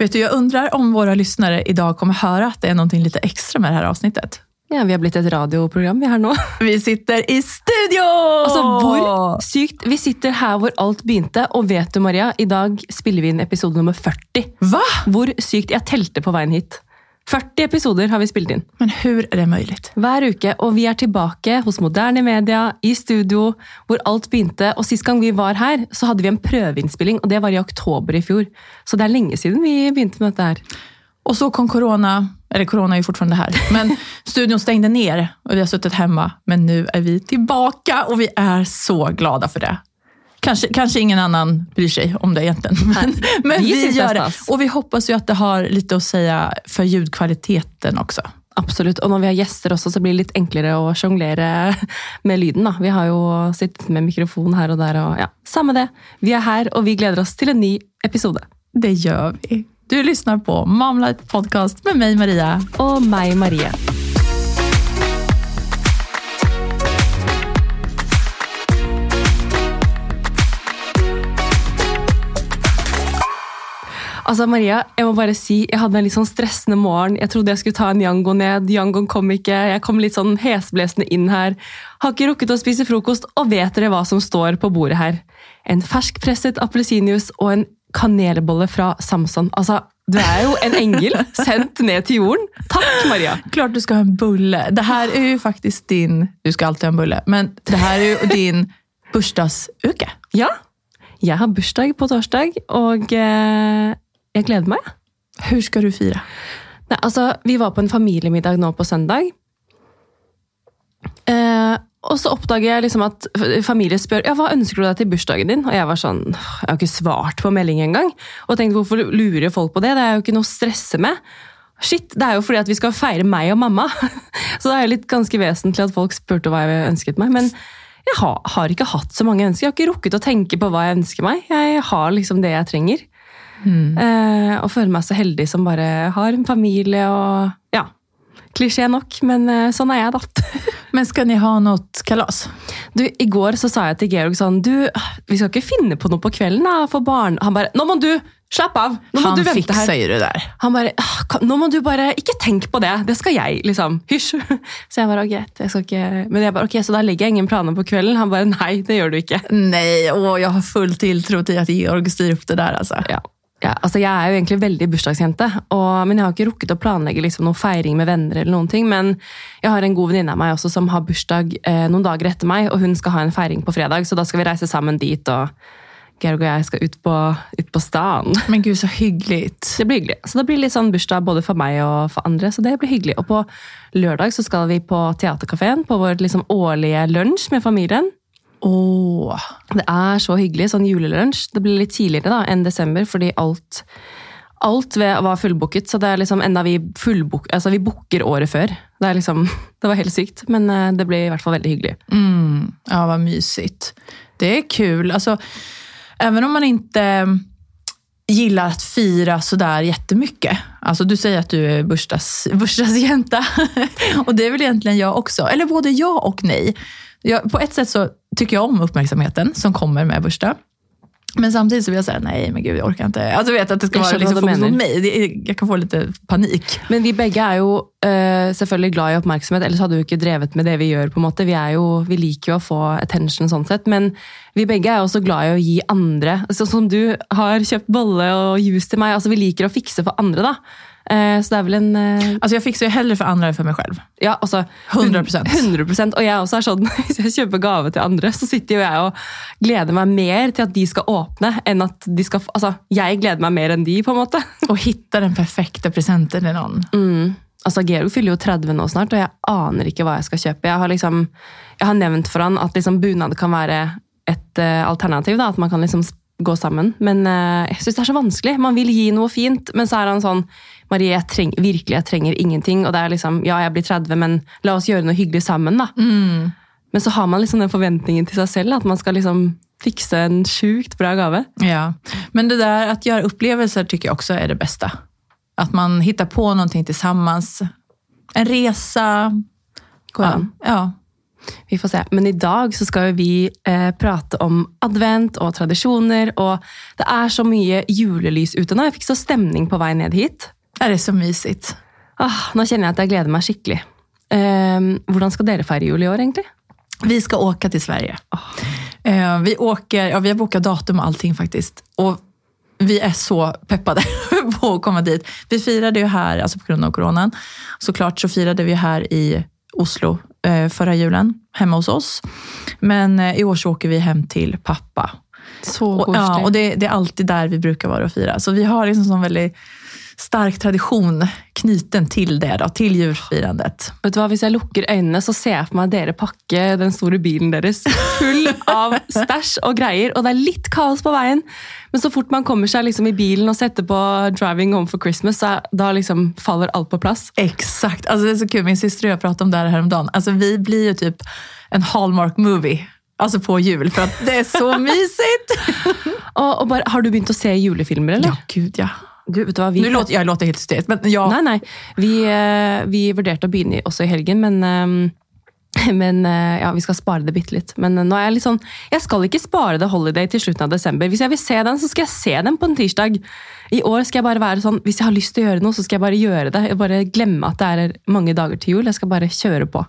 Vet du, jag undrar om våra lyssnare idag kommer höra att det är någonting lite extra med det här avsnittet. Ja, Vi har blitt et radioprogram vi her nå. Vi sitter i studio! Altså, hvor sykt. Vi sitter her hvor alt begynte, og vet du Maria, i dag spiller vi inn episode nummer 40. Hva? Hvor sykt. Jeg telte på veien hit. 40 episoder har vi spilt inn. Men hur er det mulig? Hver uke, og vi er tilbake hos Moderne Media, i studio, hvor alt begynte. Og Sist gang vi var her, så hadde vi en prøveinnspilling, og det var i oktober i fjor. Så det er lenge siden vi begynte med dette her. Og så kom corona, eller corona er jo fortfarande her. men studion stängde ner och vi har suttit hemma. Men nu är vi tilbake, og vi er så glada for det. Kanske, kanske ingen annan bryr sig om det egentligen, men, men vi vi, gör det og Och vi hoppas ju att det har lite att säga för ljudkvaliteten också. Absolutt. Og når vi har gjester også, så blir det litt enklere å sjonglere med lyden. da. Vi har jo sittet med mikrofon her og der. og ja, Samme det. Vi er her, og vi gleder oss til en ny episode. Det gjør vi. Du lyssnar på Momlight Podcast med meg, Maria. Og meg, Marie. Altså, Maria, jeg må bare si, jeg hadde en litt sånn stressende morgen. Jeg trodde jeg skulle ta en Yango ned. Yangoen kom ikke. Jeg kom litt sånn hesblesende inn her. Har ikke rukket å spise frokost, og vet dere hva som står på bordet her? En ferskpresset appelsinjuice og en kanelbolle fra Samson. Altså, du er jo en engel sendt ned til jorden. Takk, Maria. Klart du skal ha en bolle. Det her er jo faktisk din, du skal alltid ha en bolle, men det her er jo din bursdagsuke. Ja, jeg har bursdag på torsdag, og eh, jeg gleder meg. Hvor skal du fire? Nei, altså, vi var på en familiemiddag nå på søndag. Eh, og så oppdager jeg liksom at familie spør ja, hva ønsker du deg til bursdagen din. Og jeg var sånn, jeg har ikke svart på melding engang. Og tenkte hvorfor lurer folk på det? Det er jo ikke noe å stresse med. Shit, det er jo fordi at vi skal feire meg og mamma. Så det er jo litt ganske vesentlig at folk spurte hva jeg ønsket meg. Men jeg har, har ikke hatt så mange ønsker. Jeg har ikke rukket å tenke på hva jeg ønsker meg. Jeg har liksom det jeg trenger. Eh, og føler meg så heldig som bare har en familie og ja. Klisjé nok, men eh, sånn er jeg, da. Men skal ni ha noe kalas? Du, I går så sa jeg til Georg sånn Du, vi skal ikke finne på noe på kvelden da, for barn. Han bare Nå må du slappe av! Nå må Han du vente her. ju det der. Han bare «Ah, Nå må du bare Ikke tenk på det! Det skal jeg, liksom. Hysj! Så jeg bare greit. Jeg skal ikke Men jeg bare ok, så da legger jeg ingen planer på kvelden? Han bare nei, det gjør du ikke. Nei, å, jeg har full tiltro til at Georg styrer opp det der, altså. Ja. Ja, altså Jeg er jo egentlig veldig bursdagsjente, og, men jeg har ikke rukket å planlegge liksom noen feiring med venner. eller noen ting, Men jeg har en god venninne av meg også som har bursdag eh, noen dager etter meg, og hun skal ha en feiring på fredag, så da skal vi reise sammen dit. og Georg og jeg skal ut på, ut på stan. Men gud så hyggelig. Det blir hyggelig. Så det blir litt sånn bursdag både for meg og for andre. så det blir hyggelig. Og på lørdag så skal vi på Theatercaféen på vår liksom årlige lunsj med familien. Åh, Det er så hyggelig, sånn julelunsj. Det blir litt tidligere da, enn desember, fordi alt, alt var fullbooket. Så det er liksom enda vi fullbook, altså vi booker året før. Det, er liksom, det var helt sykt, men eh, det blir i hvert fall veldig hyggelig. mm, ja vad mysigt. Det er kul. Altså, även om man ikke gillar att fira sådär jättemycket. Alltså du sier at du er bursdags, og det er vel egentlig jeg også. Eller både ja og nej. Jag, på ett sätt så tycker jag om uppmärksamheten som kommer med bursdag. Men samtidigt så vill jag säga nej, men gud jag orkar inte. Alltså vet att det ska Jag vara liksom fokus på mig. Det jag kan få lite panik. Men vi begge er jo uh, selvfølgelig glad i oppmerksomhet, ellers hadde vi jo ikke drevet med det vi gjør. på en måte. Vi, jo, vi liker jo å få attention sånn sett, men vi begge er også glad i å gi andre. Sånn som du har kjøpt bolle og juice til meg. altså Vi liker å fikse for andre, da. Eh, så det er vel en eh, jeg fikser jo heller for andre enn for meg selv. själv. Ja, altså 100%. 100% Og jeg også er sånn, hvis jeg kjøper gave til andre, så sitter jo jeg og gleder meg mer til at de skal åpne, enn at de skal Altså, jeg gleder meg mer enn de, på en måte. Og finne den perfekte presenten til noen. Mm. Altså, Georg fyller jo 30 nå snart, og jeg aner ikke hva jeg skal kjøpe. Jeg har liksom, jeg har nevnt for han at liksom bunad kan være et uh, alternativ, da, at man kan liksom gå sammen. Men uh, jeg syns det er så vanskelig. Man vil gi noe fint, men så er han sånn Marie, jeg treng, virkelig, jeg trenger ingenting. Og det er liksom, ja, jeg blir 30, men la oss gjøre noe hyggelig sammen, da. Men så har man liksom den forventningen til seg selv, at man skal liksom fikse en sjukt bra gave. Ja, men det der at gjøre opplevelser tycker jeg også er det beste. At man hittar på noe sammen. En resa. Går Ja, ja. Vi får se. Men i dag så skal vi eh, prate om advent og tradisjoner, og det er så mye julelys ute nå. Jeg fikk så stemning på vei ned hit. Er det så mysigt? Ah, nå kjenner jeg at jeg gleder meg skikkelig. Eh, hvordan skal dere feire jul i år, egentlig? Vi skal åke til Sverige. Eh, vi, åker, ja, vi har boket datum og allting faktisk. Og vi er så peppade på å komme dit. Vi firade jo her, altså på koronaen, av klart så firade vi her i Oslo eh, förra julen, hjemme hos oss. Men eh, i år så åker vi hem til pappa. Så Och, ja, og det, det er alltid der vi brukar vara och fira. Så vi har liksom sån väldigt stark tradisjon knuten til det, da, til julfirandet. Vet du hva, Hvis jeg lukker øynene, så ser jeg for meg dere pakke den store bilen deres full av stæsj og greier, og det er litt kaos på veien. Men så fort man kommer seg liksom i bilen og setter på 'Driving Home for Christmas', så da liksom faller alt på plass. Exakt. Altså, det er så kult. Min syster og jeg pratet om det her om dagen. Altså, vi blir jo typ en Hallmark movie. altså på jul, for att det er så mysigt. Og, og bare, Har du begynt å se julefilmer, eller? Ja, gud ja. Du, vet du hva, vi, Nå låter, jeg låter helt hysterisk, men ja. Nei, nei. Vi, eh, vi vurderte å begynne også i helgen, men eh, men eh, ja, Vi skal spare det bitte litt. Men nå er jeg litt sånn, jeg skal ikke spare The Holiday til slutten av desember. Hvis jeg vil se den, så skal jeg se den på en tirsdag. I år skal jeg bare være sånn, Hvis jeg har lyst til å gjøre noe, så skal jeg bare gjøre det. Jeg bare glemme at det er mange dager til jul. Jeg skal bare kjøre på.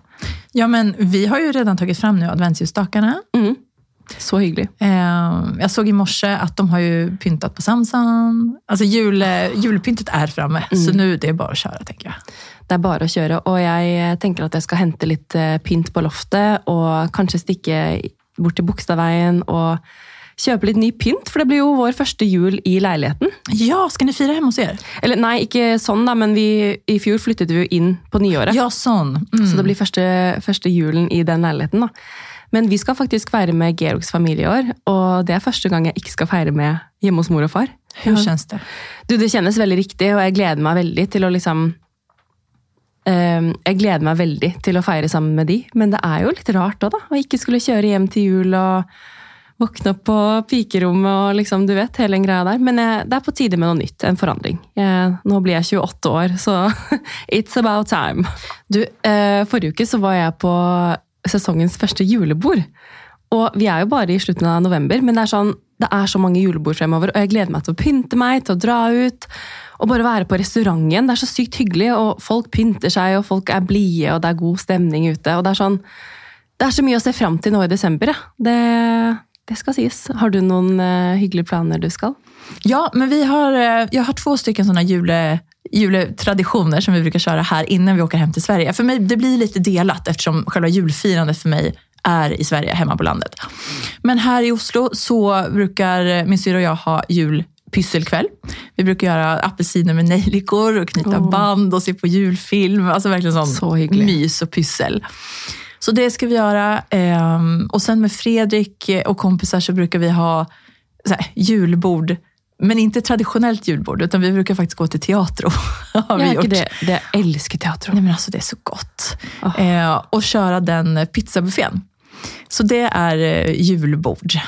ja, men vi har jo redan tatt fram nu adventsljusstakarna. Mm. Så hyggelig. Eh, jag såg i morse att de har ju pyntat på Samsung. Alltså jul, julpyntet är framme, så nu det är bara att köra tänker jag. Det er bare å kjøre. Og jeg tenker at jeg skal hente litt eh, pynt på loftet, og kanskje stikke bort til Bogstadveien og kjøpe litt ny pynt, for det blir jo vår første jul i leiligheten. Ja, skal ni feire hjemme hos dere? Eller nei, ikke sånn, da, men vi, i fjor flyttet vi jo inn på nyåret. Ja, sånn. Mm. Så det blir første, første julen i den leiligheten. da. Men vi skal faktisk feire med Georgs familie i år, og det er første gang jeg ikke skal feire med hjemme hos mor og far. Hur kjennes det? Du, Det kjennes veldig riktig, og jeg gleder meg veldig til å liksom eh, Jeg gleder meg veldig til å feire sammen med de, men det er jo litt rart òg, da. Å ikke skulle kjøre hjem til jul og våkne opp på pikerommet og liksom, du vet, hele den greia der. Men jeg, det er på tide med noe nytt, en forandring. Jeg, nå blir jeg 28 år, så it's about time. Du, eh, forrige uke så var jeg på sesongens første julebord. Og vi er jo bare i slutten av november, men det er, sånn, det er så mange julebord fremover, og jeg gleder meg til å pynte meg, til å dra ut, og bare være på restaurant. Det er så sykt hyggelig, og folk pynter seg, og folk er blide, og det er god stemning ute. og Det er sånn, det er så mye å se fram til nå i desember. Ja. Det, det skal sies. Har du noen uh, hyggelige planer du skal? Ja, men vi har, eh, jag har to stykker sånne jule, juletraditioner som vi brukar köra här innan vi åker hem till Sverige. För mig, det blir lite delat eftersom själva julfirandet för mig är i Sverige, hemma på landet. Men här i Oslo så brukar min syster och jag ha julpysselkväll. Vi brukar göra apelsiner med nejlikor och knyta oh. band och se på julfilm. Alltså verkligen sån Så mys och pyssel. Så det ska vi göra. Ehm, Och sen med Fredrik och kompisar så brukar vi ha så här, julbord. Men inte traditionellt julbord, utan vi brukar faktiskt gå till teatro. har vi er gjort. ikke det. det jeg elsker teatro. Nej, men alltså, det är så gott. Oh. Eh, och köra den pizzabuffén. Så det er julebord.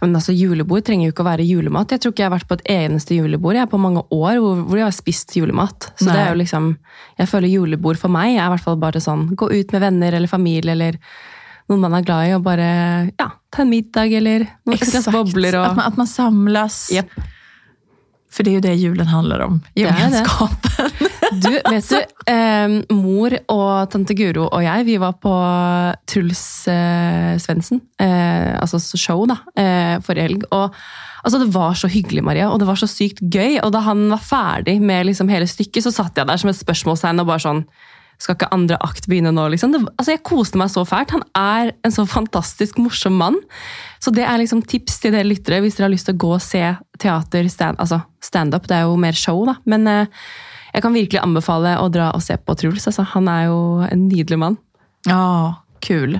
Men altså, Julebord trenger jo ikke å være julemat. Jeg tror ikke jeg har vært på et eneste julebord jeg, på mange år hvor, hvor jeg har spist julemat. Så Nei. det er jo liksom, Jeg føler julebord for meg er i hvert fall bare sånn gå ut med venner eller familie eller noen man er glad i, og bare ja, ta en middag eller noen glass bobler. Og... At, man, at man samlas. Japp. För det er jo det julen handler om. Gemenskapen. Du, vet du, eh, mor og tante Guro og jeg, vi var på Truls eh, Svendsen, eh, altså show, da, eh, forrige helg. Og altså, det var så hyggelig, Maria, og det var så sykt gøy. Og da han var ferdig med liksom hele stykket, så satt jeg der som et spørsmålstegn og bare sånn skal ikke andre akt begynne nå? liksom? Det, altså, Jeg koste meg så fælt. Han er en så fantastisk morsom mann. Så det er liksom tips til dere lyttere hvis dere har lyst til å gå og se teater, stand, altså standup. Det er jo mer show, da. Men eh, jeg kan virkelig anbefale å dra og se på Truls. Altså, han er jo en nydelig mann. Ja, kul.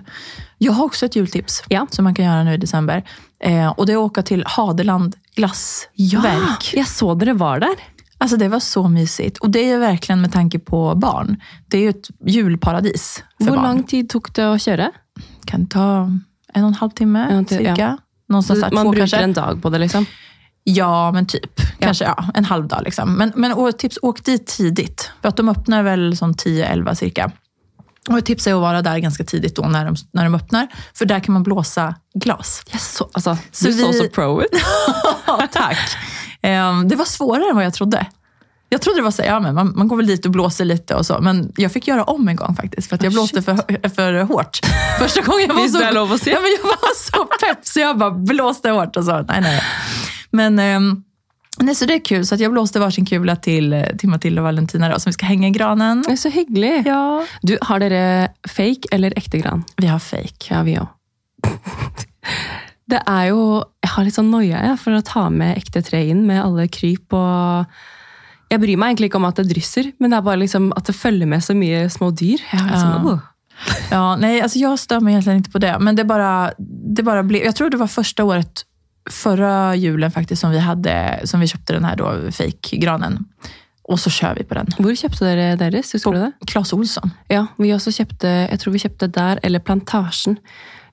Jag har också ett jultips Ja. som man kan gjøre nå i december. Eh, og det er å åka til Hadeland glassverk. Ja, Jeg så dere var der. Alltså det var så mysigt. Och det är ju verkligen med tanke på barn. Det är ju ett julparadis för Hvor barn. lang tid tok det å kjøre? Kan ta en och en halv timme En till- cirka. ja. Någonstans där, man två bruker kanske. en dag på det, liksom? Ja, men typ. Kanske ja, en halv dag. Liksom. Men, men och tips, åk dit tidigt. För att de öppnar väl som 10-11 cirka. Och ett tips är att vara där ganska tidigt då när de, när de öppnar, för där kan man blåsa glas. Så, altså, Så du så vi- så pro ut. Ja, tack. Ehm, det var svårare än vad jag trodde. Jag trodde det var så ja, men man, man går väl dit och blåser lite och så, men jag fick göra om en gång faktiskt, för att jag oh, blåste för, för hårt. Första gången jag var så, ja, men jag var så pepp så jag bara blåste hårt och så, nej nej. Men ehm, nej, så det är kul, så att jag blåste varsin kula till, till Matilda och Valentina då, som vi ska hänga i granen. Det er så hyggelig. Ja. Du, Har dere fake eller ekte gran? Vi har fake. Ja, vi òg. Det er jo har litt sånn noia for å ta med ekte tre inn med alle kryp og Jeg bryr meg egentlig ikke om at det drysser, men det er bare liksom at det følger med så mye små dyr. Jeg har liksom, Ja. «Åh». Ja, nej, alltså jag stör mig egentligen inte på det. Men det bara, det bara blev, jag tror det var första året, förra julen faktiskt, som vi, hade, som vi köpte den här då, fake-granen. Og så kjører vi på den. Hvor kjøpte dere deres? Husker du det? Claes Olsson. Ja, vi også kjøpte, jeg tror vi kjøpte der, eller Plantasjen.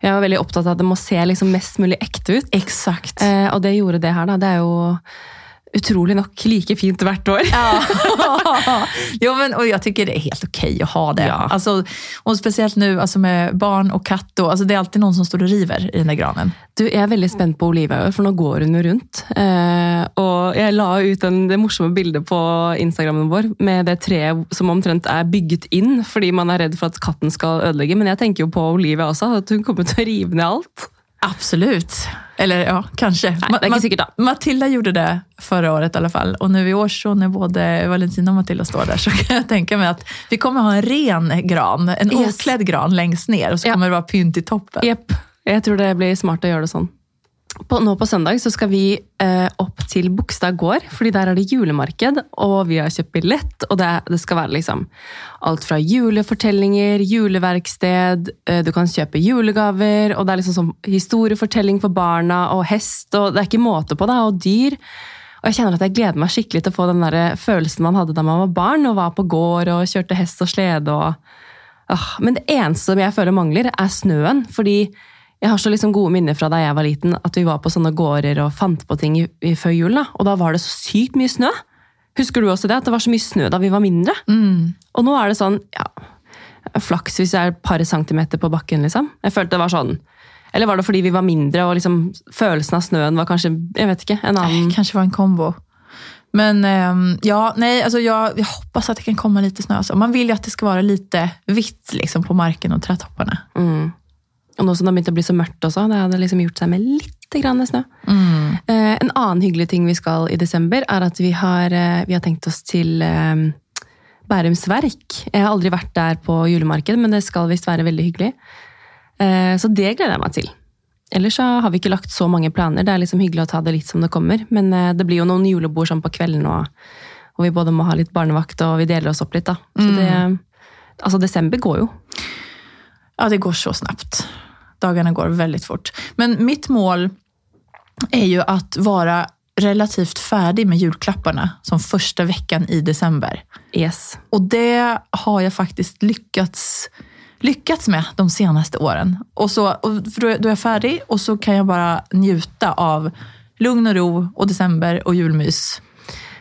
Jeg var veldig opptatt av at det må se liksom mest mulig ekte ut. Exakt. Eh, og det gjorde det her, da. Det er jo utrolig nok like fint hvert år. Ja. jo, men, og jeg syns det er helt ok å ha det. Ja. Alltså, og spesielt nå altså med barn og katt. Og, altså, det er alltid noen som står og river i den där granen. Du, Jeg er veldig spent på Olivia for nå går hun jo rundt. Eh, og jeg la ut en, det morsomme bildet på Instagrammen vår med det treet som omtrent er bygget inn fordi man er redd for at katten skal ødelegge. Men jeg tenker jo på Olivia også, at hun kommer til å rive ned alt. Absolut. Eller ja, kanskje. Nei, det er ikke sikkert da. Matilda gjorde det förra året i alla fall. Och nu i år så när både Valentina och Matilda står där så kan jag tänka mig att vi kommer ha en ren gran, en Yes. oklädd gran längst ner och så Ja. kommer det vara pynt i toppen. Jepp. Jeg tror det blir smart å gjøre det sånn. På, nå på søndag så skal vi eh, opp til Bogstad gård, fordi der er det julemarked, og vi har kjøpt billett, og det, det skal være liksom alt fra julefortellinger, juleverksted, eh, du kan kjøpe julegaver, og det er liksom sånn historiefortelling for barna, og hest, og det er ikke måte på det, og dyr. Og jeg kjenner at jeg gleder meg skikkelig til å få den der følelsen man hadde da man var barn, og var på gård og kjørte hest og slede og Ah, Men det eneste jeg føler mangler, er snøen. Fordi jeg har så liksom gode minner fra da jeg var liten, at vi var på sånne gårder og fant på ting i, i, før jul. Da. Og da var det så sykt mye snø. Husker du også det? At det var så mye snø da vi var mindre? Mm. Og nå er det sånn ja, Flaks hvis jeg er et par centimeter på bakken, liksom. Jeg følte det var sånn Eller var det fordi vi var mindre, og liksom følelsen av snøen var kanskje jeg vet ikke, en annen Det kanskje var en kombo. Men ehm, ja, nej, alltså jag, jag hoppas att det kan komma lite snö. Alltså. Man vill ju att det ska vara lite vitt liksom, på marken och trädtopparna. mm. Og nå som det har begynt å bli så mørkt også, det hadde liksom gjort seg med litt grann snø. Mm. Eh, en annen hyggelig ting vi skal i desember, er at vi har, eh, vi har tenkt oss til eh, Bærums Verk. Jeg har aldri vært der på julemarked, men det skal visst være veldig hyggelig. Eh, så det gleder jeg meg til. Ellers så har vi ikke lagt så mange planer. Det er liksom hyggelig å ta det litt som det kommer. Men eh, det blir jo noen julebord sånn på kvelden, og, og vi både må ha litt barnevakt, og vi deler oss opp litt, da. Så det Altså, desember går jo. Ja, det går så snabbt. Dagarna går väldigt fort. Men mitt mål är ju att vara relativt ferdig med julklapparna som første veckan i december. Yes. Og det har jeg faktisk lyckats, lyckats med de seneste årene. Och så, och då, är- jag färdig och så kan jeg bare njuta av lugn og ro og december og julmys.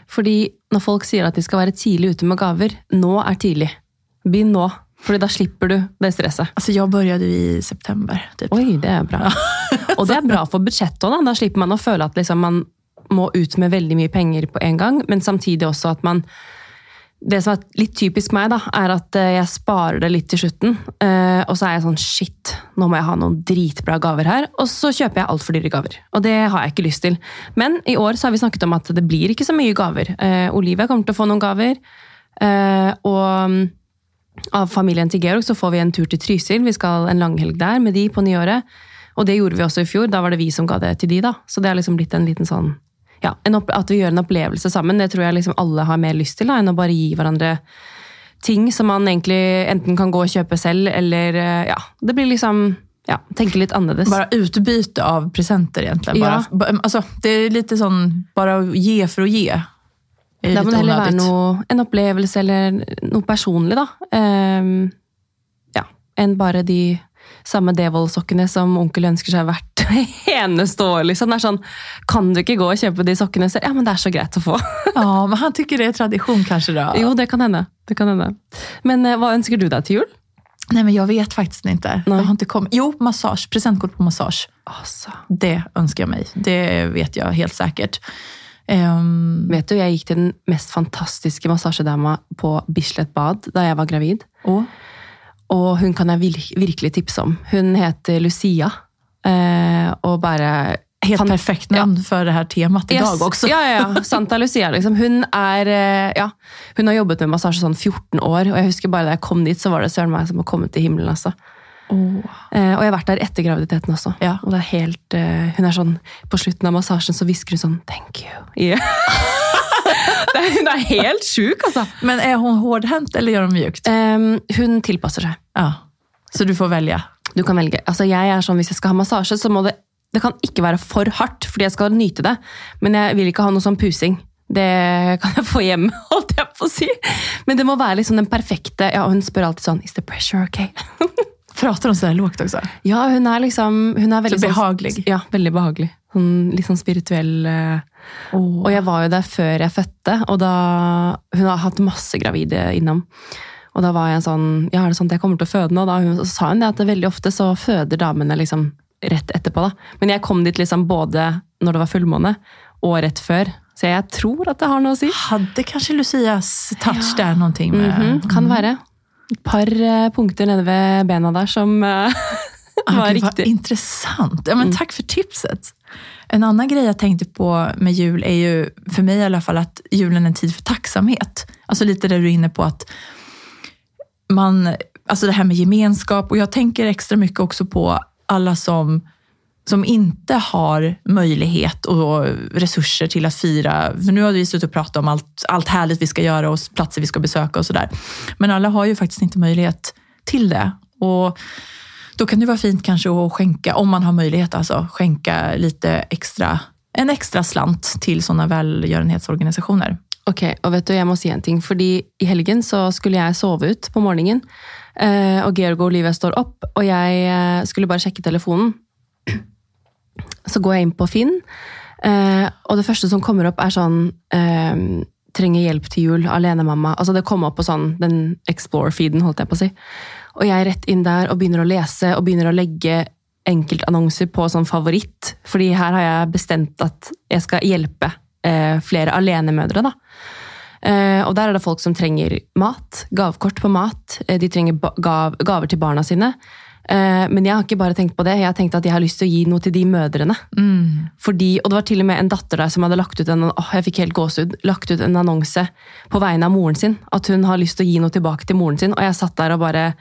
Fordi når folk sier at de skal være tidlig ute med gaver, nå er tidlig. Begynn nå, Fordi da slipper du det stresset. Alltså jag började i september. Typ. Oi, det er bra. Og det er bra for budsjettet òg, da. Da slipper man å føle at liksom man må ut med veldig mye penger på en gang, men samtidig også at man Det som er litt typisk meg, da, er at eh, jeg sparer det litt til slutten. eh, Og så er jeg sånn shit, nå må jeg ha noen dritbra gaver her. Og så kjøper jeg altfor dyre gaver. Og det har jeg ikke lyst til. Men i år så har vi snakket om at det blir ikke så mye gaver. Eh, Olivia kommer til å få noen gaver. Og mm, av familien til Georg så får vi en tur til Trysil. Vi skal en langhelg der med de på nyåret. Og det gjorde vi også i fjor. Da var det vi som ga det til de, da. Så det har liksom blitt en liten sånn ja, At vi gjør en opplevelse sammen, det tror jeg liksom alle har mer lyst til da, enn å bare gi hverandre ting som man egentlig enten kan gå og kjøpe selv, eller eh, ja, Det blir liksom ja, tenke litt annerledes. Bare utbyte av presenter egentligen. Ja. altså, det er litt sånn bare å gi for å ge. Da må det heller være noe, en opplevelse eller noe personlig, da. Um, ja, enn bare de samme Devold-sokkene som onkel ønsker seg hvert eneste år. Liksom. Det er sånn, Kan du ikke gå og kjøpe de sokkene selv? Ja, men det er så greit å få. Ja, men han tykker det er tradisjon, kanskje? da? Jo, det kan hende. Det kan hende. Men eh, hva ønsker du deg til jul? Nei, men Jeg vet faktisk ikke. Nej. Har ikke. Jo, massage. Presentkort på massage. Altså. Det ønsker jeg meg. Det vet jeg helt säkert. Ehm, Vet du, jeg gikk til den mest fantastiske massasjedama på Bislett bad da jeg var gravid. Og, Og hun kan jeg vir virkelig tipse om. Hun heter Lucia. Eh, og bare helt Fan- perfekt navn ja. for det her temaet i Yes. også Ja, ja, ja. Santa Lucia, liksom. Hun er eh, Ja, hun har jobbet med massasje sånn 14 år, og jeg husker bare da jeg kom dit, så var det søren meg som å komme til himmelen, altså. Åh. Eh, og jeg har vært der etter graviditeten også. Ja. Og det er helt eh, Hun er sånn På slutten av massasjen så hvisker hun sånn 'thank you'. Yeah. det hun er helt sjuk, altså. Men er hun hårdhänt eller gjør hun mjukt? Em, hun tilpasser seg. Ja. Så du får velge? Du kan velge. Altså, jeg er sånn, Hvis jeg skal ha massasje, så må det det kan ikke være for hardt, fordi jeg skal nyte det. Men jeg vil ikke ha noe sånn pusing. Det kan jeg få hjemme, holdt jeg på å si. Men det må være liksom den perfekte ja, Hun spør alltid sånn Is the pressure okay? Pratar hon sådär lågt også? Ja, hun er liksom hun er veldig Så sånn- behagelig. Ja, veldig behagelig. Sånn, litt sånn spirituell. oh. Og jeg var jo der før jeg fødte, og da Hun har hatt masse gravide innom. Og da var jeg sånn Ja, er det sånn at jeg kommer til å føde nå? Da hun, så sa hun det at det veldig ofte så føder damene liksom rett etterpå, da. Men jeg kom dit liksom både når det var fullmåne, og rett før. Så jeg tror at det har noe å si. Hadde kanskje Lucias touch ja. der noe med... Mhm, kan være. Et par eh, punkter nede ved bena der som eh, Ah, var okay, riktig. Interessant. Ja, men takk for tipset. En annen grej jeg tenkte på med jul er jo for meg i alle fall, at julen er en tid for tacksamhet. Altså litt det du er inne på at man, alltså det her med gemenskap Og jeg tenker ekstra mye også på alle som som inte har möjlighet och resurser till att fira. För nu har vi suttit och pratat om allt, allt härligt vi ska göra och platser vi ska besöka och sådär. Men alla har ju faktiskt inte möjlighet till det. Och då kan det vara fint kanske att skänka, om man har möjlighet, alltså skänka lite extra, en extra slant till sådana välgörenhetsorganisationer. Ok, og vet du, jeg må si en ting, fordi i helgen så skulle jeg sove ut på morgenen, eh, og Georg og Olivia står opp, og jeg eh, skulle bare sjekke telefonen. Så går jeg inn på Finn, eh, og det første som kommer opp er sånn eh, trenger hjelp til jul, alenemamma. Altså det kom opp på sånn, den Explore-feeden, holdt jeg på å si. Og jeg er rett inn der og begynner å lese og begynner å legge enkeltannonser på sånn favoritt, fordi her har jeg bestemt at jeg skal hjelpe eh, flere alenemødre. da. Eh, og der er det folk som trenger mat, gavekort på mat. Eh, de trenger gav, gaver til barna sine. Eh, men jeg har ikke bare tenkt på det, jeg har tenkt at jeg har lyst til å gi noe til de mødrene. Fordi, og det var til og med en datter der som hadde lagt ut en, åh, jeg fikk helt gåsehud, lagt ut en annonse på vegne av moren sin. At hun har lyst til å gi noe tilbake til moren sin. Og jeg satt der og bare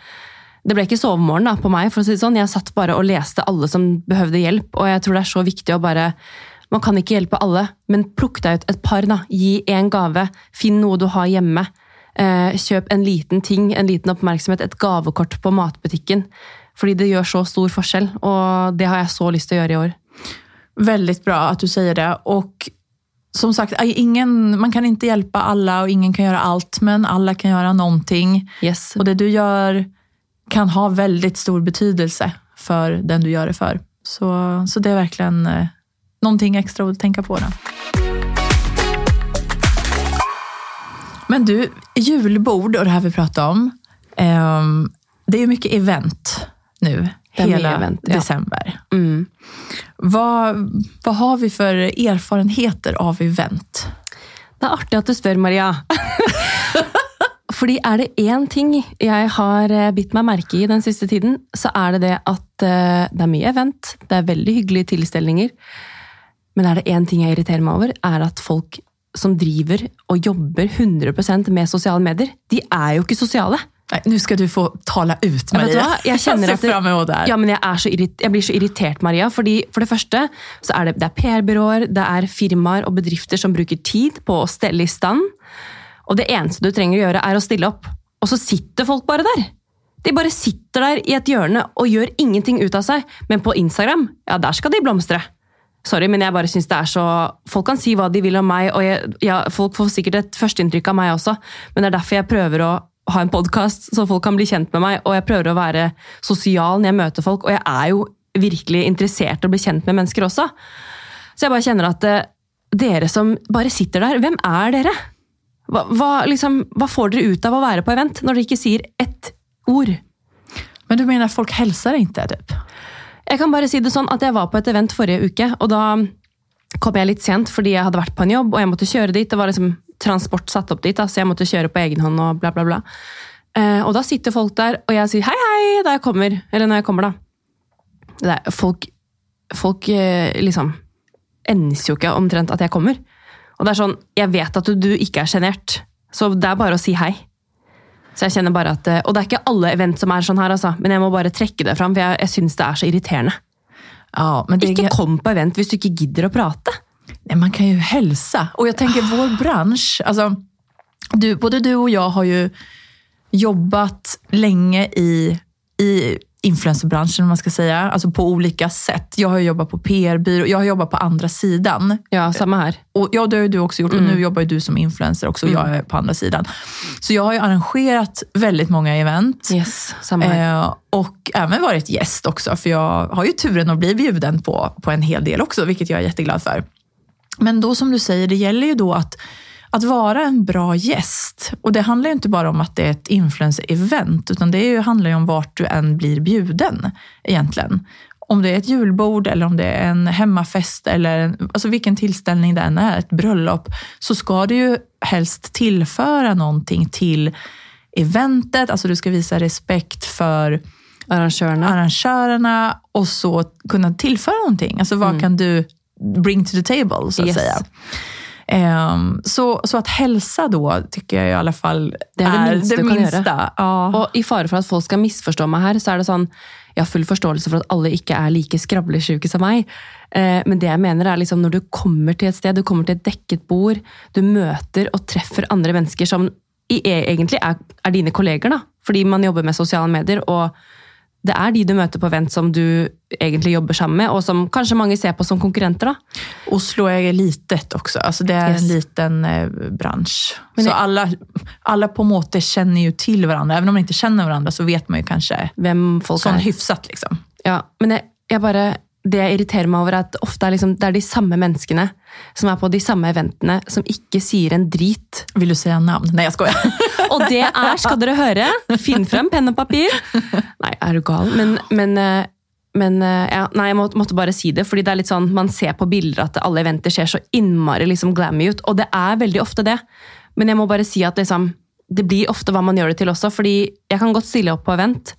Det ble ikke sovemorgen da, på meg, for å si det sånn. Jeg satt bare og leste alle som behøvde hjelp. Og jeg tror det er så viktig å bare Man kan ikke hjelpe alle, men plukk deg ut et par. da. Gi en gave. Finn noe du har hjemme. Eh, kjøp en liten ting, en liten oppmerksomhet, et gavekort på matbutikken. Fordi det gjør så stor forskjell, og det har jeg så lyst til å gjøre i år. Veldig bra at du sier det. og som sagt, ingen, man kan ikke hjelpe alle, og ingen kan gjøre alt, men alle kan gjøre noe. Yes. Og det du gjør, kan ha veldig stor betydelse for den du gjør det for. Så, så det er virkelig noe ekstra å tenke tänka på. Da. Men du, julbord og det her vi prater om. ehm, det er jo mye event nu, hela event, ja. december. Mm. Vad, vad har vi för erfarenheter av event? Det er artig at du spør, Maria. Fordi er det én ting jeg har eh, bitt meg merke i den siste tiden, så er det det at eh, det er mye event, det er veldig hyggelige tilstelninger. Men er det én ting jeg irriterer meg over, er at folk som driver og jobber 100% med sosiale medier, de er jo ikke sosiale. Nej, nå skal du få tale ut, Ja, Maria. hva? Jeg kjenner at det-. Ja, men jeg, så jeg blir så irritert, Maria. fordi For det første så er det, det er PR-byråer, det er firmaer og bedrifter som bruker tid på å stelle i stand. Og det eneste du trenger å gjøre, er å stille opp. Og så sitter folk bare der. De bare sitter der i et hjørne og gjør ingenting ut av seg. Men på Instagram, ja, der skal de blomstre. Sorry, men jeg bare synes det er så Folk kan si hva de vil om meg, og jeg, ja, folk får sikkert et førsteinntrykk av meg også, men det er derfor jeg prøver å ha en podkast, så folk kan bli kjent med meg, og jeg prøver å være sosial når jeg møter folk, og jeg er jo virkelig interessert i å bli kjent med mennesker også. Så jeg bare kjenner at eh, dere som bare sitter der, hvem er dere? Hva, hva, liksom, hva får dere ut av å være på event når dere ikke sier ett ord? Men du mener folk hilser ikke? typ? Jeg kan bare si det sånn at jeg var på et event forrige uke, og da kom jeg litt sent fordi jeg hadde vært på en jobb, og jeg måtte kjøre dit. Det var liksom transport satt opp dit, da, så jeg måtte kjøre på egen hånd og bla, bla, bla. Eh, og da sitter folk der, og jeg sier hei, hei da jeg kommer. Eller når jeg kommer, da. Det er, folk folk eh, liksom enser jo ikke omtrent at jeg kommer. Og det er sånn, jeg vet at du, du ikke er sjenert, så det er bare å si hei. Så jeg kjenner bare at, eh, Og det er ikke alle event som er sånn her, altså, men jeg må bare trekke det fram, for jeg, jeg syns det er så irriterende. Ja, men det, Ikke kom på event hvis du ikke gidder å prate. Nej, man kan ju hälsa. Och jag tänker vår bransch, alltså, du, både du och jag har ju jobbat länge i, i influencerbranschen, om man ska säga. Alltså på olika sätt. Jag har jobbat på PR-byrå, jag har jobbat på andra sidan. Ja, samme her. Och, ja, det har du också gjort. Och nu jobbar ju du som influencer också och jag är på andra sidan. Så jag har ju arrangerat väldigt många event. Yes, samme her. Eh, och även varit gäst också, för jag har ju turen att bli bjuden på, på en hel del också, vilket jag är jätteglad för. Men då som du säger, det gäller ju då att, att vara en bra gäst. Och det handlar ju inte bara om att det är ett influencer-event, utan det är ju, handlar ju om vart du än blir bjuden egentligen. Om det är ett julbord eller om det är en hemmafest eller en, alltså vilken tillställning det än är, ett bröllop, så ska du ju helst tillföra någonting till eventet. Alltså du ska visa respekt för arrangörerna, arrangörerna och så kunna tillföra någonting. Alltså vad kan du bring to the table, så att Yes. säga. Um, så, så att hälsa då, tycker jag i alla fall Det är det minsta det du minsta. Ja. Og i fare for at folk skal misforstå meg her, så er det sånn Jeg har full forståelse for at alle ikke er like skravlesjuke som meg. Eh, Men det jeg mener er liksom når du kommer til et sted, du kommer til et dekket bord, du møter og treffer andre mennesker som i, egentlig er, er dine kolleger, da. Fordi man jobber med sosiale medier, og det er de du møter på vent som du egentlig jobber sammen med, og som kanskje mange ser på som konkurrenter. da. Oslo er litet også. Altså, det er Yes. en liten eh, bransje. Så alle, alle, på en måte kjenner jo til hverandre. Even om man ikke kjenner hverandre, så vet man jo kanskje Hvem folk sånn er. hyfsat. Liksom. Ja, men jeg, jeg bare, det jeg irriterer meg over, er at ofte er liksom, det er de samme menneskene som er på de samme eventene, som ikke sier en drit. Vil du se navnet? Nei, jeg skoja! Og det er, skal dere høre, finn frem penn og papir. Nei, er du gal? Men, men, eh, men eh, ja, nei, jeg måtte bare si det, fordi det er litt sånn, man ser på bilder at alle eventer ser så innmari liksom glammy ut, og det er veldig ofte det. Men jeg må bare si at liksom, det blir ofte hva man gjør det til også, fordi jeg kan godt stille opp på event,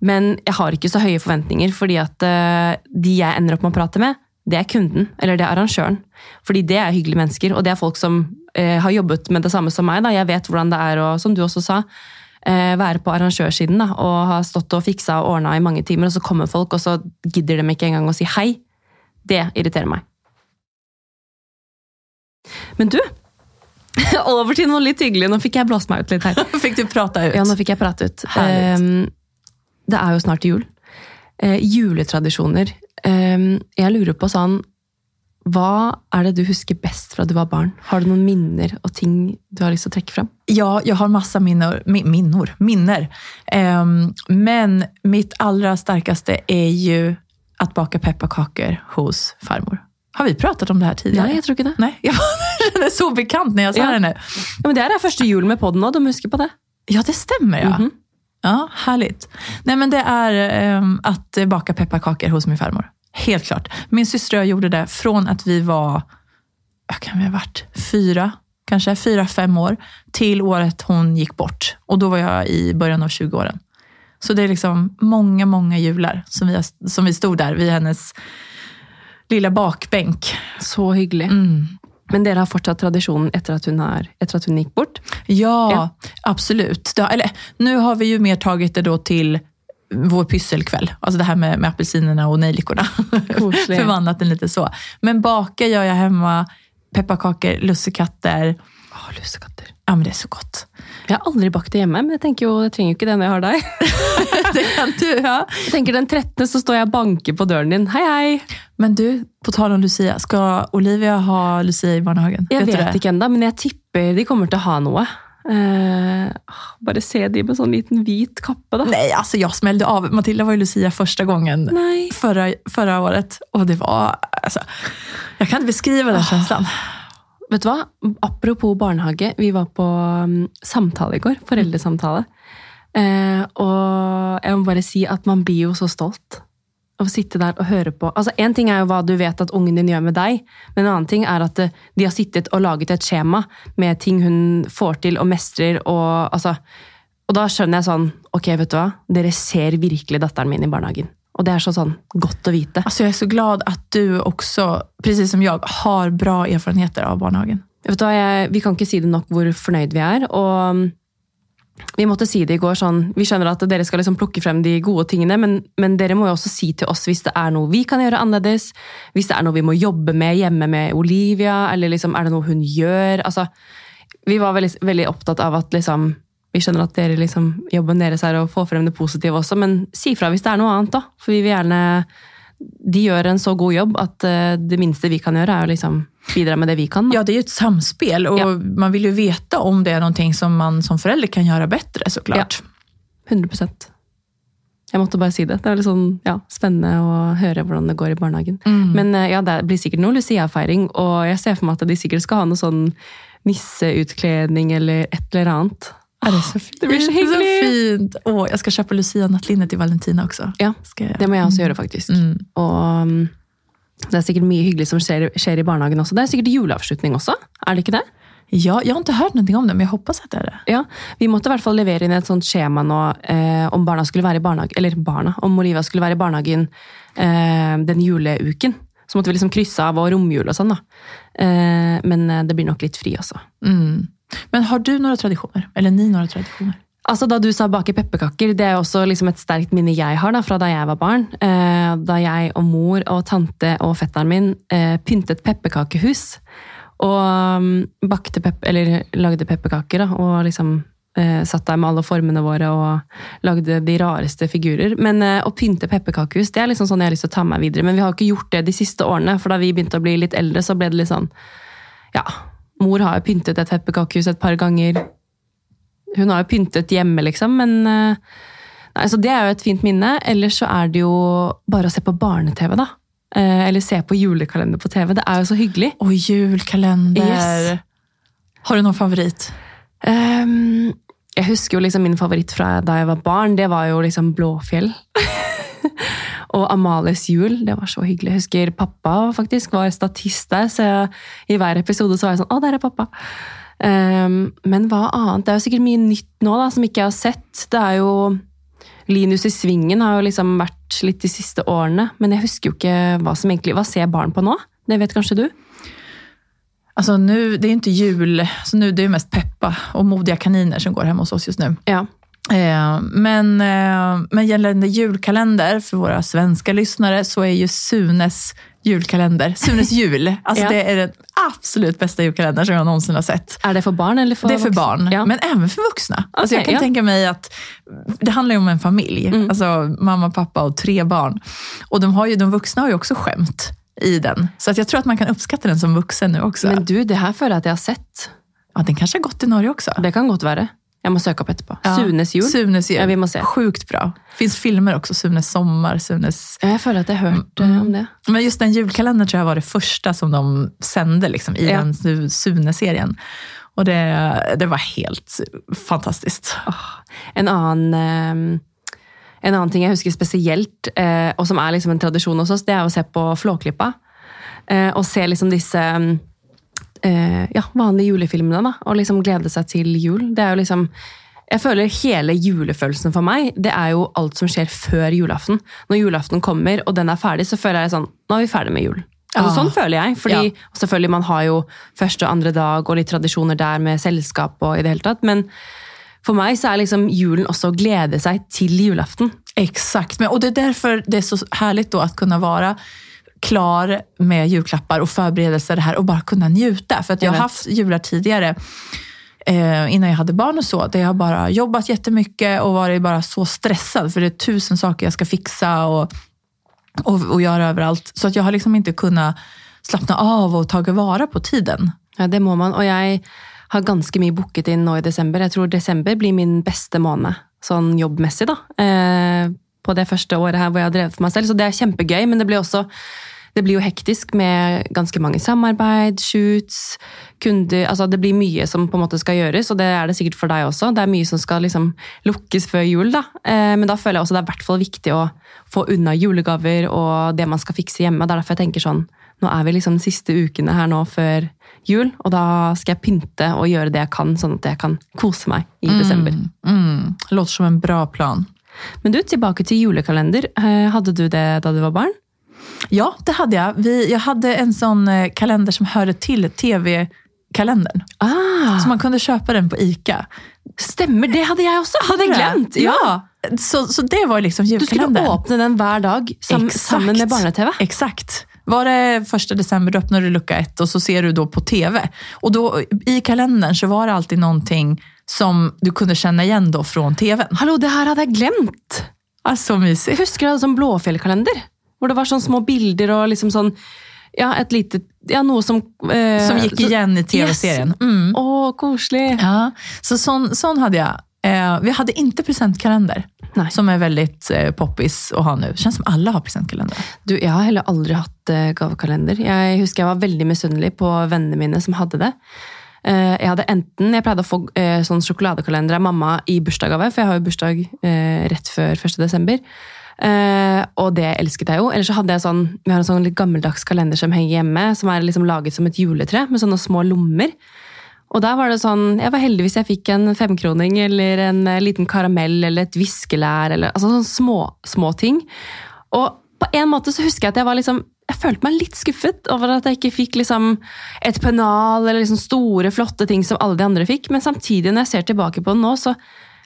men jeg har ikke så høye forventninger, fordi at eh, de jeg ender opp med å prate med, det er kunden, eller det er arrangøren. Fordi det er hyggelige mennesker, og det er folk som eh, har jobbet med det samme som meg. Da. Jeg vet hvordan det er, å, som du også sa, eh, være på arrangørsiden da, og ha stått og fiksa og ordna i mange timer, og så kommer folk, og så gidder de ikke engang å si hei. Det irriterer meg. Men du, over til noe litt hyggelig. Nå fikk jeg blåst meg ut litt her. Fikk du prata ut? Ja, nå fikk jeg prate ut. Herlig. Ehm, det er jo snart jul. Eh, juletradisjoner. Eh, jeg lurer på sånn Hva er det du husker best fra du var barn? Har du noen minner og ting du har lyst til å trekke fram? Ja, jeg har masse minner. minner, minner. Eh, men mitt aller sterkeste er jo å baka pepperkaker hos farmor. Har vi pratet om det her tidligere? Nei, jeg tror ikke det. Nei, det är så bekant når jeg sa Ja. det nå. Ja, men det er første jul med podden nå, du må huske på det. Ja, det stemmer, ja. Mhm. Ja, härligt. Nej, men det är ehm, att baka pepparkakor hos min farmor. Helt klart. Min syster och jag gjorde det från att vi var, vad kan vi ha varit, fyra, kanske fyra, fem år, till året hon gick bort. Och då var jag i början av 20-åren. Så det är liksom många, många jular som vi, som vi stod där vid hennes lilla bakbänk. Så hyggelig. Mm. Men dere har fortsatt tradisjonen etter at hun, har, etter at hun gikk bort? Ja, Ja. absolut. Det, har- eller, nå har vi jo mer tatt det til till vår pysselkväll. Alltså det här med, med apelsinerna och nejlikorna. Förvandlat den lite så. Men baka gör jag hemma. Pepparkakor, lussekatter. Oh, lussekatter. Ja, men det er så godt. Jeg har aldri bakt det hjemme, men jeg tenker jo, jeg trenger jo ikke det når jeg har deg. det kan du, ja. Jeg tenker Den 13. så står jeg og banker på døren din. Hei, hei! Men du, på tal om Lucia. skal Olivia ha Lucia i barnehagen? Jeg vet, vet, ikke ennå, men jeg tipper de kommer til å ha noe. Eh, bare se de med sånn liten hvit kappe, da. Nei, altså jeg smelte av. Matilda var jo Lucia første gangen förra, förra året. Og det var, altså, Jeg kan ikke beskrive den känslan. Vet du hva? Apropos barnehage. Vi var på um, samtale i går. Foreldresamtale. Eh, og jeg må bare si at man blir jo så stolt av å sitte der og høre på. Altså, En ting er jo hva du vet at ungen din gjør med deg, men en annen ting er at eh, de har sittet og laget et skjema med ting hun får til og mestrer. Og, altså, og da skjønner jeg sånn Ok, vet du hva? Dere ser virkelig datteren min i barnehagen. Og det er så sånn godt å vite. Alltså jag är så glad at du også, precis som jeg, har bra erfarenheter av barnehagen. Vet du jeg, Vi kan ikke si det nok hvor fornøyd vi er. og mm, vi måtte si det i går sånn, vi skjønner at dere skal liksom plukke frem de gode tingene, men, men, dere må jo også si til oss hvis det er noe vi kan gjøre annerledes, hvis det er noe vi må jobbe med hjemme med Olivia, eller liksom, er det noe hun gjør? Altså, vi var veldig, veldig opptatt av at liksom, vi skjønner at dere liksom, jobben deres er å få frem det positive også, men si fra hvis det er noe annet, da. For vi vil gjerne De gjør en så god jobb at uh, det minste vi kan gjøre, er å liksom bidra med det vi kan. Da. Ja, det er jo et samspel og Ja. man vil jo vite om det er noe som man som forelder kan gjøre bedre, så klart. Ja, 100 Jeg måtte bare si det. Det er litt sånn, ja, spennende å høre hvordan det går i barnehagen. Mm. Men eh, ja, det blir sikkert noe Lucia-feiring, og jeg ser for meg at de sikkert skal ha noe sånn nisseutkledning eller et eller annet. Ja, det så fint. Det blir så är så fint. Åh, jag ska köpa Lucia-nattlinne till Valentina också. Ja, det må jeg også gjøre, faktisk. Mm. Og um, det er sikkert mye hyggelig som skjer, skjer i barnehagen også. Det er sikkert juleavslutning også, er det ikke det? Ja, jag har inte hört någonting om det, men jag hoppas att det är det. Ja, Vi måtte i hvert fall levere inn et sånt skjema nå eh, om barna skulle være i barnehagen, eller barna, om Oliva skulle være i barnehagen eh, den juleuken. Så måtte vi liksom krysse av og romjul og sånn, da. Eh, men eh, det blir nok litt fri også. Mm. Men har du noen tradisjoner? Eller ni noen tradisjoner? Altså, Da du sa bake pepperkaker, det er også liksom et sterkt minne jeg har da, fra da jeg var barn. Eh, da jeg og mor og tante og fetteren min eh, pyntet pepperkakehus. Og um, bakte pep eller lagde pepperkaker da, og liksom eh, satt der med alle formene våre og lagde de rareste figurer. Men eh, å pynte pepperkakehus det er liksom sånn jeg har lyst til å ta meg videre. Men vi har ikke gjort det de siste årene, for da vi begynte å bli litt eldre, så ble det litt sånn Ja, mor har jo pyntet et pepperkakehus et par ganger. Hun har jo pyntet hjemme, liksom, men eh, Nei, så Det er jo et fint minne. Ellers så er det jo bare å se på barne-TV, da. Eh, Eller se på julekalender på TV. Det er jo så hyggelig. Och julekalender! Yes. Har du noen favorit? Um, jeg husker jo liksom min favoritt fra da jeg var barn. Det var jo liksom Blåfjell. og Amalies jul. Det var så hyggelig. Jeg husker pappa faktisk var statist der, så jeg, i hver episode så var jeg sånn Å, der er pappa! Um, men hva annet? Det er jo sikkert mye nytt nå da, som ikke jeg har sett. Det er jo Linus i Svingen har jo liksom vært litt de siste årene, men jeg husker jo ikke hva som egentlig Hva ser barn på nå? Det vet kanskje du? Alltså nu, det är inte jul, så nu det är mest Peppa och Modiga kaniner som går hemma hos oss just nu. Ja. Eh, men, eh, men gällande julkalender för våra svenska lyssnare så är ju Sunes julkalender, Sunes jul, alltså Ja. det är den absolut bästa julkalender som jag någonsin har sett. Er det for barn eller for det är för vuxna? barn, Ja. men även för vuxna. alltså jag kan ja. tänka mig att det handlar ju om en familj, Mm. alltså mamma, pappa och tre barn. Och de, har ju, de vuxna har ju också skämt i den. Så att jag tror att man kan uppskatta den som vuxen nu också. Men du, det her føler att at jeg har sett. ja, den kanske har gått i Norge också. Det kan godt være. Jeg må søke opp etterpå. Ja. Sunes jul. Sunes jul. Ja, vi må se. Sjukt bra. Fins filmer også. Sunes sommar, Sunes... Jeg føler at jeg har hørt mm. om det. Men just den julkalendern tror jeg var det første som de sendte liksom, i Ja. den Sune-serien. Og det, det var helt fantastiskt. En annen, eh, en annen ting jeg husker spesielt, eh, og som er liksom en tradisjon hos oss, det er å se på Flåklypa. Eh, og se liksom disse eh, ja, vanlige julefilmene, da. Og liksom glede seg til jul. Det er jo liksom jeg føler hele julefølelsen for meg, det er jo alt som skjer før julaften. Når julaften kommer, og den er ferdig, så føler jeg sånn Nå er vi ferdig med jul. Altså, ah, Sånn føler jeg. fordi Ja. selvfølgelig Man har jo første og andre dag og litt tradisjoner der med selskap og i det hele tatt. Men for meg så er liksom julen også å glede seg til julaften. Exakt. Og det er derfor det er så herlig å kunne være klar med julklappar och förberedelser det här och bara kunna njuta. För att jag Jag har haft jular tidigare eh, innan jag hade barn och så, där jag bara jobbet jobbat jättemycket och varit bara så stressad för det är tusen saker jag ska fixa och, och, och göra överallt. Så att jag har liksom inte kunnat slappna av och ta vara på tiden. Ja, Det må man. Og jeg har ganske mye booket inn nå i desember. Jeg tror desember blir min beste måned, sånn jobbmessig, da. Eh, på det første året her hvor jeg har drevet for meg selv. Så det er kjempegøy, men det blir også det blir jo hektisk med ganske mange samarbeid, shoots, kunder altså Det blir mye som på en måte skal gjøres, og det er det sikkert for deg også. Det er mye som skal liksom lukkes før jul, da. Eh, men da føler jeg også det er hvert fall viktig å få unna julegaver og det man skal fikse hjemme. Det er derfor jeg tenker sånn Nå er vi liksom de siste ukene her nå før jul, og da skal jeg pynte og gjøre det jeg kan, sånn at jeg kan kose meg i desember. Mm. Låter som en bra plan. Men du, tilbake til julekalender. Eh, Hadde du det da du var barn? Ja, det hade jag. Vi, jag hade en sån eh, kalender som hörde till tv-kalendern. Ah, Så man kunde köpa den på ICA. Stemmer, det hadde jeg også! Hadde jeg glemt! Ja. Så, så det var liksom Du skulle åpne den hver dag sam, Exakt. sammen med barne-TV. Exakt. Var det första december, då öppnar du lucka ett och så ser du då på tv. Och då i kalendern så var det alltid någonting som du kunde känna igen då från tvn. Hallo, det her hadde jeg glemt! Alltså Jeg mysigt. husker du hadde sånn Blåfjellkalender. Hvor det var sånn små bilder og liksom sånn Ja, et lite Ja, noe som eh, Som gikk igjen i tv-serien. Mm. Å, koselig! Ja, så sånn, sånn hadde jeg. Eh, vi hadde ikke presentkalender, som er veldig eh, poppis å ha nå. Kjennes som alle har presentkalender. Du, jeg har heller aldri hatt eh, gavekalender. Jeg husker jeg var veldig misunnelig på vennene mine som hadde det. Eh, jeg hadde enten, jeg pleide å få eh, sånn sjokoladekalender av mamma i bursdagsgave, for jeg har jo bursdag eh, rett før 1. desember. Eh, og det elsket jeg jo. Ellers så hadde jeg sånn, vi har en sånn litt gammeldags kalender som henger hjemme, som er liksom laget som et juletre, med sånne små lommer. Og der var det sånn, Jeg var heldig hvis jeg fikk en femkroning eller en eh, liten karamell eller et viskelær. eller altså sånne små, små ting. Og på en måte så husker jeg at jeg var liksom jeg følte meg litt skuffet over at jeg ikke fikk liksom et pennal eller liksom store, flotte ting som alle de andre fikk. Men samtidig, når jeg ser tilbake på det nå, så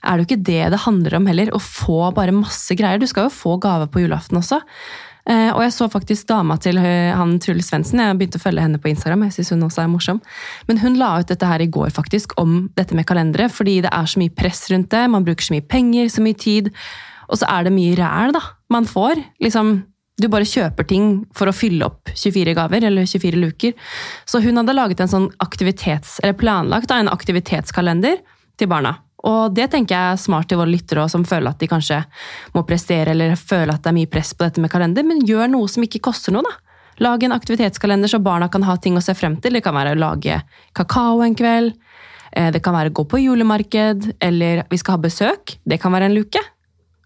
er det jo ikke det det handler om heller. Å få bare masse greier. Du skal jo få gave på julaften også. Eh, og jeg så faktisk dama til eh, han Truls Svendsen. Jeg begynte å følge henne på Instagram. jeg synes hun også er morsom. Men hun la ut dette her i går faktisk, om dette med kalendere. Fordi det er så mye press rundt det. Man bruker så mye penger, så mye tid. Og så er det mye ræl da, man får. Liksom, du bare kjøper ting for å fylle opp 24 gaver, eller 24 luker. Så hun hadde laget en sånn aktivitets, eller planlagt da, en aktivitetskalender til barna. Og det tenker jeg er smart til våre lyttere som føler at de kanskje må prestere, eller føler at det er mye press på dette med kalender, men gjør noe som ikke koster noe, da. Lag en aktivitetskalender så barna kan ha ting å se frem til. Det kan være å lage kakao en kveld, eh, det kan være å gå på julemarked, eller vi skal ha besøk. Det kan være en luke.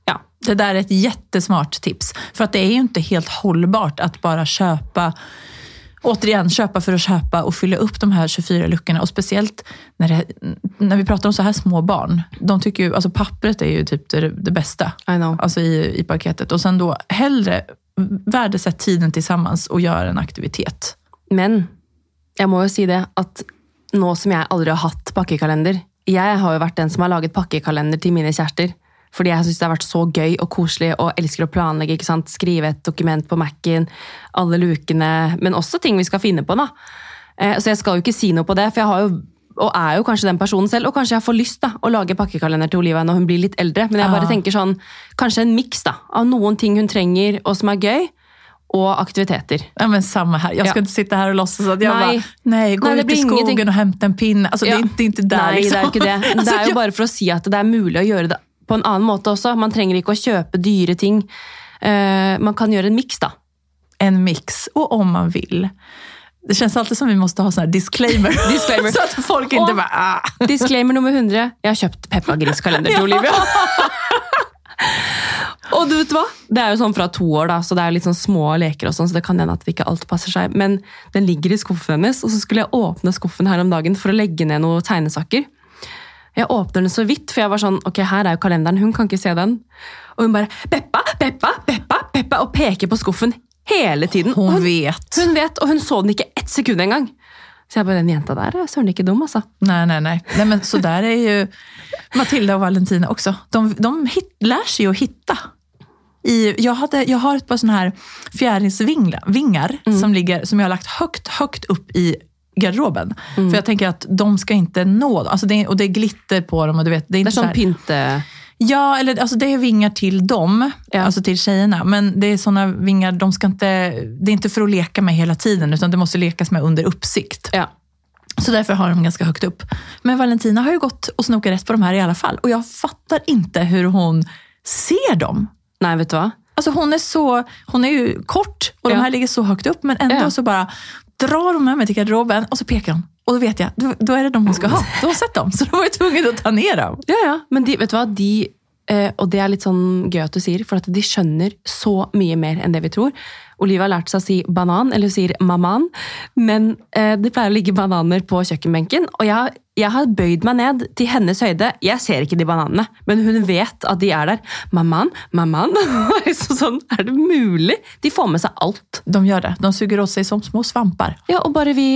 Ja, Det der er et jättesmart tips. For det er jo ikke helt holdbart at bare köpa Återigen, köpa för att köpa och fylla upp de här 24 luckorna. Och speciellt när, det, när vi pratar om så här små barn. De tycker ju, alltså pappret är ju typ det, det bästa I know. alltså i, i paketet. Och sen då hellre värdesätt tiden tillsammans och gör en aktivitet. Men jeg må jo si det at nå som jeg aldri har hatt pakkekalender Jeg har jo vært den som har laget pakkekalender til mine kjærester. Fordi jeg syns det har vært så gøy og koselig og elsker å planlegge. ikke sant? Skrive et dokument på Mac-en, alle lukene, men også ting vi skal finne på. da. Eh, Så jeg skal jo ikke si noe på det, for jeg har jo, og er jo kanskje den personen selv. Og kanskje jeg får lyst da, å lage pakkekalender til Olivia når hun blir litt eldre. Men jeg bare tenker sånn, kanskje en miks da, av noen ting hun trenger og som er gøy, og aktiviteter. Ja, men Samme her. Jeg skal Ja. sitte her og och låtsas at jeg nei. bara, nei, gå ut i skogen ingenting. og hente en pinne. Altså, det, Ja. det, inte- det inte där. Nei, liksom. det er jo ikke det. Det er jo bare for å si at det er mulig å gjøre det på en annen måte også. Man trenger ikke å kjøpe dyre ting. Eh, man kan gjøre en miks, da. en mix. og om man vil. Det kjennes alltid som vi måtte ha sånn disclaimer. Disclaimer. så at folk ikke bare ah. Disclaimer nummer 100. Jeg har kjøpt Peppa Gris-kalender til Olivia. og du vet hva? Det er jo sånn fra to år, da, så det er litt sånn små leker, og sånn, så det kan hende at ikke alt passer seg. Men den ligger i skuffen hennes, og så skulle jeg åpne skuffen her om dagen for å legge ned noen tegnesaker. Jeg åpner den så vidt, for jeg var sånn, ok, her er jo kalenderen, hun kan ikke se den. Og hun bare, Peppa, Peppa, Peppa, Peppa, og peker på skuffen hele tiden. Hun, hun, vet. hun vet, og hun så den ikke ett sekund engang. Så jeg bare, den jenta der er søren ikke dum, altså. Nei, nei, nei. nei men så der er jo Matilda og Valentina også. De, de hit, lærer seg. I, jag, hade, jag har et par sånne her fjæringsvinger mm. som, ligger, som jeg har lagt høyt, høyt opp i garderoben. För jag tänker att de ska inte nå, alltså det, och det är glitter på dem. Och du vet, det är Det inte er så sånn pynte... Ja, eller alltså det är vingar till dem, Ja. alltså till tjejerna. Men det är såna vingar, de ska inte, det är inte för att leka med hela tiden, utan det måste lekas med under uppsikt. Ja. Så därför har de ganska högt upp. Men Valentina har ju gått och snokat rätt på de här i alla fall. Och jag fattar inte hur hon ser dem. Nei, vet du hva? Alltså hon är så, hon är ju kort och Ja. de här ligger så högt upp men ändå Ja. så bara drar hon med mig till garderoben och så pekar hon. Och då vet då, då är det de hon ska ha. Da har sett dem, så då var jag tvungen att ta ner dem. Ja, ja. Men de, vet du hva? De, og det er litt sånn gøy at du sier, for at de skjønner så mye mer enn det vi tror. Olivia har lært seg å si banan, eller hun sier maman, men eh, det pleier å ligge bananer på kjøkkenbenken, og jeg, har- jeg har bøyd meg ned til hennes høyde. Jeg ser ikke de bananene, men hun vet at de er der. Maman, maman. sånn, er det mulig? De får med seg alt. De gjør det. De suger også i som små svamper. Ja, og bare vi,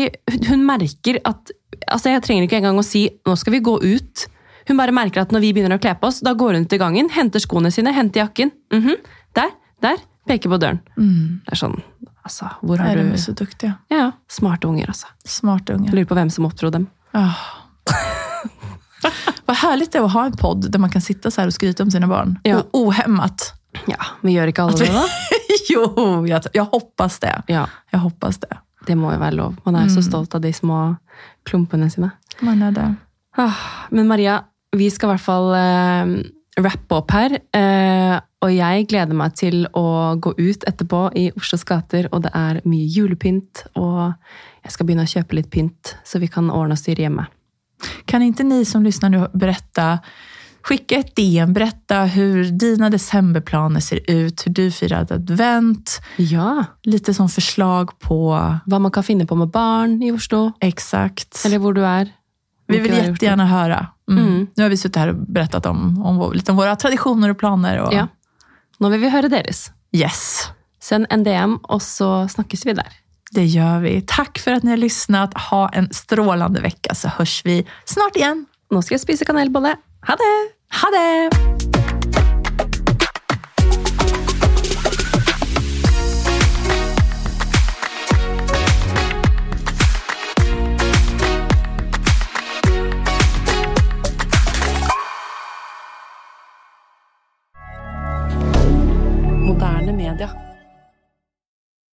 hun merker at altså Jeg trenger ikke engang å si 'nå skal vi gå ut'. Hun bare merker at når vi begynner å kle på oss, da går hun ut i gangen, henter skoene sine, henter jakken. Mhm, Der, der. Peker på døren. Det er sånn Altså, hvor har du så duktig, Ja, ja. Smarte unger, altså. Smarte unger. Lurer på hvem som oppdro dem. Åh. Vad härligt det är att ha en podd där man kan sitta så här och skryta om sine barn. Ja. Ohemmet. ohämmat. Ja, vi gjør ikke alle det, da? jo, jeg, jeg hoppas det. Ja, Jeg hoppas det. det må jo være lov. Man er jo så stolt av de små klumpene sine. Man er det. Ah, men Maria, vi skal i hvert fall eh, rappe opp her. Eh, og jeg gleder meg til å gå ut etterpå i Oslos gater, og det er mye julepynt. Og jeg skal begynne å kjøpe litt pynt, så vi kan ordne og styre hjemme. Kan ikke ni som lyssnar nu berätta, skicka ett DM, berätta hur dina decemberplaner ser ut, hur du firar advent, Ja, lite som förslag på Hva man kan finne på med barn i Oslo, exakt. eller hvor du er. Vi vil vill jättegärna höra. Mm. Mm. Nu har vi suttit här och berättat om, om lite om våra traditioner och planer. Och... Ja. Nå vil vi høre deres. Yes, Send en DM, og så snakkes vi der. det gjør vi. Takk for at dere har lyssnat. Ha en strålende uke, så høres vi snart igjen. Nå skal jeg spise kanelbolle. Ha det! Ha det!